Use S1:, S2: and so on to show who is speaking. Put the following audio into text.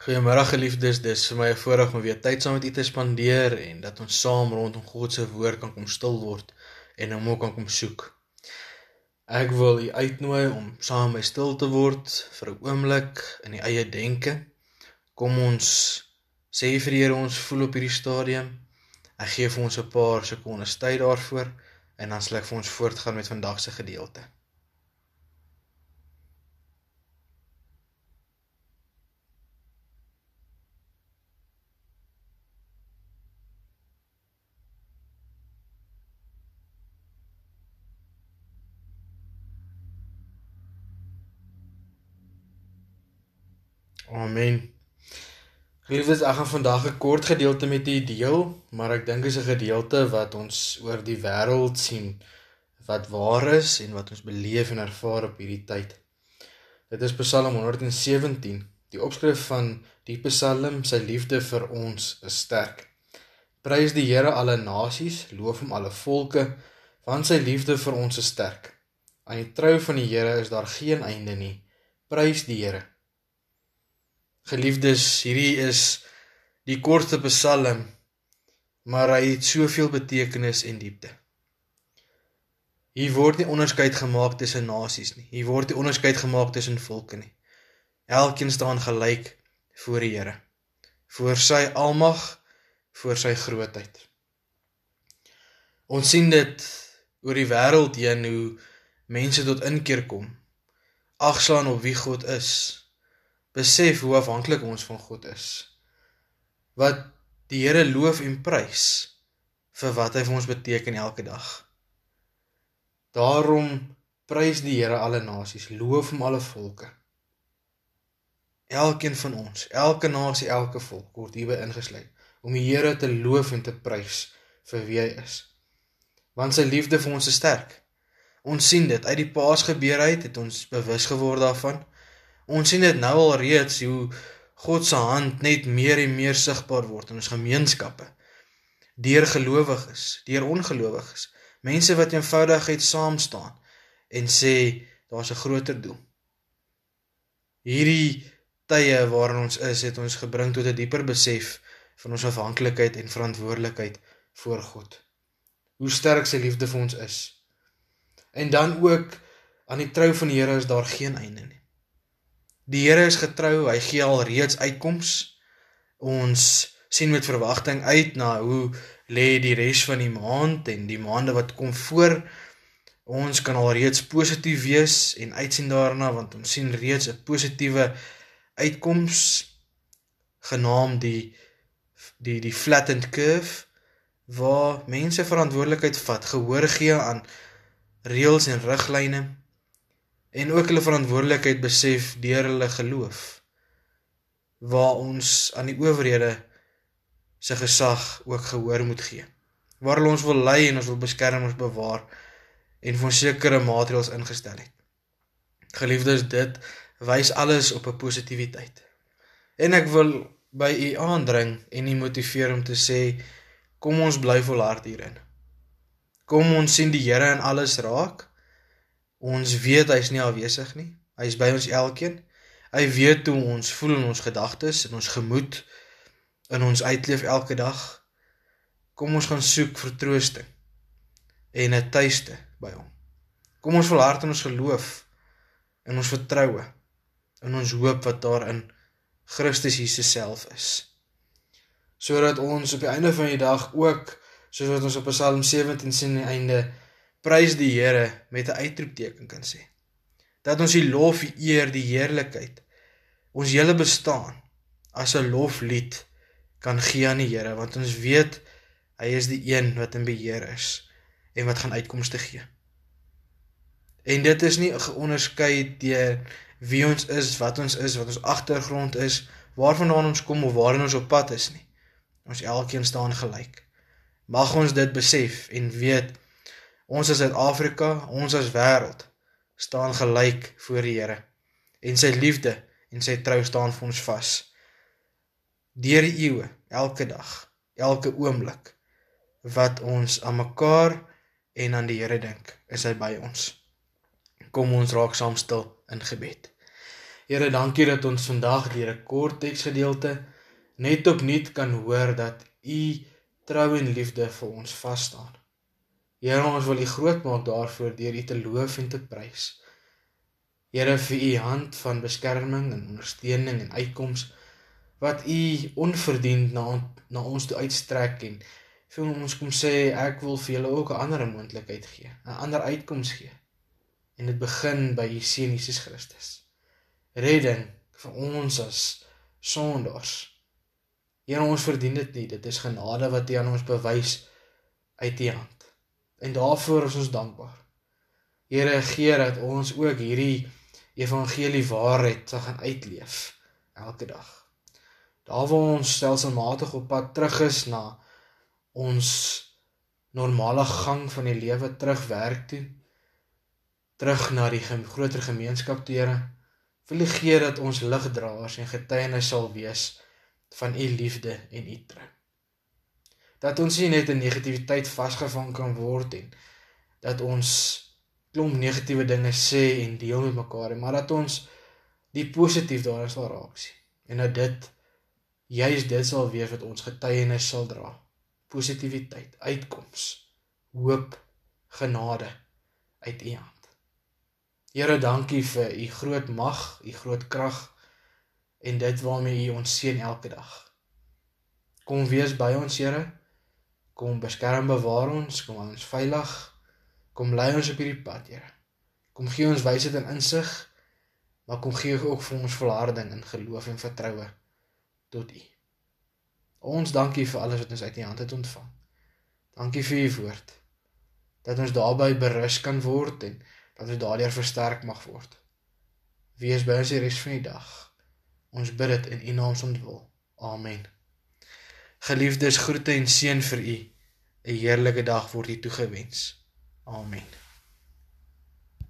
S1: Goeiemôre geliefdes, dis vir my 'n voorreg om weer tyd saam met u te spandeer en dat ons saam rondom God se woord kan kom stil word en hom ook kan kom soek. Ek wil u uitnooi om saam met my stil te word vir 'n oomblik in die eie denke. Kom ons sê vir die Here ons voel op hierdie stadium. Ek gee vir ons 'n paar sekondes tyd daarvoor en dan sal ek vir ons voortgaan met vandag se gedeelte. Amen. Geliefdes, ek gaan vandag 'n kort gedeelte met u deel, maar ek dink dit is 'n gedeelte wat ons oor die wêreld sien wat waar is en wat ons beleef en ervaar op hierdie tyd. Dit is Psalm 117. Die opskrif van die Psalm, sy liefde vir ons is sterk. Prys die Here alle nasies, loof hom alle volke, want sy liefde vir ons is sterk. Aan die trou van die Here is daar geen einde nie. Prys die Here. Geliefdes, hierdie is die kortste Psalm, maar hy het soveel betekenis en diepte. Hier word nie onderskeid gemaak tussen nasies nie. Hier word nie onderskeid gemaak tussen volke nie. Elkeen staan gelyk voor die Here, voor sy almag, voor sy grootheid. Ons sien dit oor die wêreld heen hoe mense tot inkeer kom, agslaan op wie God is besef hoe afhanklik ons van God is. Wat die Here loof en prys vir wat hy vir ons beteken elke dag. Daarom prys die Here alle nasies, loof hom alle volke. Elkeen van ons, elke nasie, elke volk word hierby ingesluit om die Here te loof en te prys vir wie hy is. Want sy liefde vir ons is sterk. Ons sien dit uit die Paasgebeur uit het ons bewus geword daarvan. Ons sien dit nou al reeds hoe God se hand net meer en meer sigbaar word in ons gemeenskappe. Deur gelowiges, deur ongelowiges, mense wat eenvoudigheid saam staan en sê daar's 'n groter doel. Hierdie tye waarin ons is, het ons gebring tot 'n dieper besef van ons afhanklikheid en verantwoordelikheid voor God. Hoe sterk sy liefde vir ons is. En dan ook aan die trou van die Here is daar geen einde nie. Die Here is getrou, hy gee al reeds uitkoms. Ons sien met verwagting uit na hoe lê die res van die maand en die maande wat kom voor. Ons kan al reeds positief wees en uitsien daarna want ons sien reeds 'n positiewe uitkoms genaamd die die die flattened curve waar mense verantwoordelikheid vat, gehoor gee aan reëls en riglyne en ook hulle verantwoordelikheid besef deur hulle geloof waar ons aan die owerhede se gesag ook gehoor moet gee. Waar hulle ons wil lei en ons wil beskerm ons bewaar en vir sekere maatreëls ingestel het. Geliefdes dit wys alles op 'n positiwiteit en ek wil by u aandring en u motiveer om te sê kom ons bly volhard hierin. Kom ons sien die Here in alles raak Ons weet hy's nie afwesig nie. Hy's by ons elkeen. Hy weet hoe ons voel in ons gedagtes en ons gemoed in ons uitleef elke dag. Kom ons gaan soek vertroosting en 'n tuiste by hom. Kom ons volhard in ons geloof en ons vertroue in ons hoop wat daarin Christus Jesus self is. Sodat ons op die einde van die dag ook soos wat ons op Psalm 17 sien aan die einde prys die Here met 'n uitroepteken kan sê. Dat ons die lof, die eer, die heerlikheid ons hele bestaan as 'n loflied kan gee aan die Here want ons weet hy is die een wat in beheer is en wat gaan uitkomste gee. En dit is nie geonderskei deur wie ons is, wat ons is, wat ons agtergrond is, waarvandaan ons kom of waarheen ons op pad is nie. Ons elkeen staan gelyk. Mag ons dit besef en weet Ons as Suid-Afrika, ons as wêreld staan gelyk voor die Here en sy liefde en sy trou staan vir ons vas. Deur die eeue, elke dag, elke oomblik wat ons aan mekaar en aan die Here dink, is hy by ons. Kom ons raak saam stil in gebed. Here, dankie dat ons vandag deur 'n kort teksgedeelte net opnuut kan hoor dat U trou en liefde vir ons vas staan. Here, ons wil U groot maak daarvoor deur U te loof en te prys. Here, vir U hand van beskerming en ondersteuning en uitkoms wat U onverdiend na na ons toe uitstrek en vir ons kom sê ek wil vir julle ook 'n ander moontlikheid gee, 'n ander uitkoms gee. En dit begin by U seun Jesus Christus. Redding vir ons as sondaars. Here ons verdien dit nie, dit is genade wat U aan ons bewys uit U hand. En daarvoor is ons dankbaar. Here gee dat ons ook hierdie evangelie waarheid sal gaan uitleef elke dag. Daar waar ons stelselmatig op pad terug is na ons normale gang van die lewe terug werk toe terug na die groter gemeenskap toe Here wil U gee dat ons ligdraers en getuienis sal wees van U liefde en U trou dat ons nie net in negativiteit vasgevang kan word en dat ons klomp negatiewe dinge sê en deel met mekaar maar dat ons die positief daarin sal raak sien en dat dit juis dit sal wees wat ons getuienis sal dra. Positiwiteit, uitkoms, hoop, genade uit U hand. Here, dankie vir U groot mag, U groot krag en dit waarmee U ons seën elke dag. Kom wees by ons, Here. Kom beskerm bewaar ons, kom ons veilig. Kom lei ons op hierdie pad, Here. Kom gee ons wysheid en insig, maar kom gee ook vir ons volharding in geloof en vertroue tot U. Ons dankie vir alles wat ons uit U hand het ontvang. Dankie vir U woord. Dat ons daarbey berus kan word en dat ons daardeur versterk mag word. Wees by ons die res van die dag. Ons bid dit in U naam se wil. Amen. Geliefdes, groete en seën vir u. 'n Heerlike dag word u toegewens. Amen.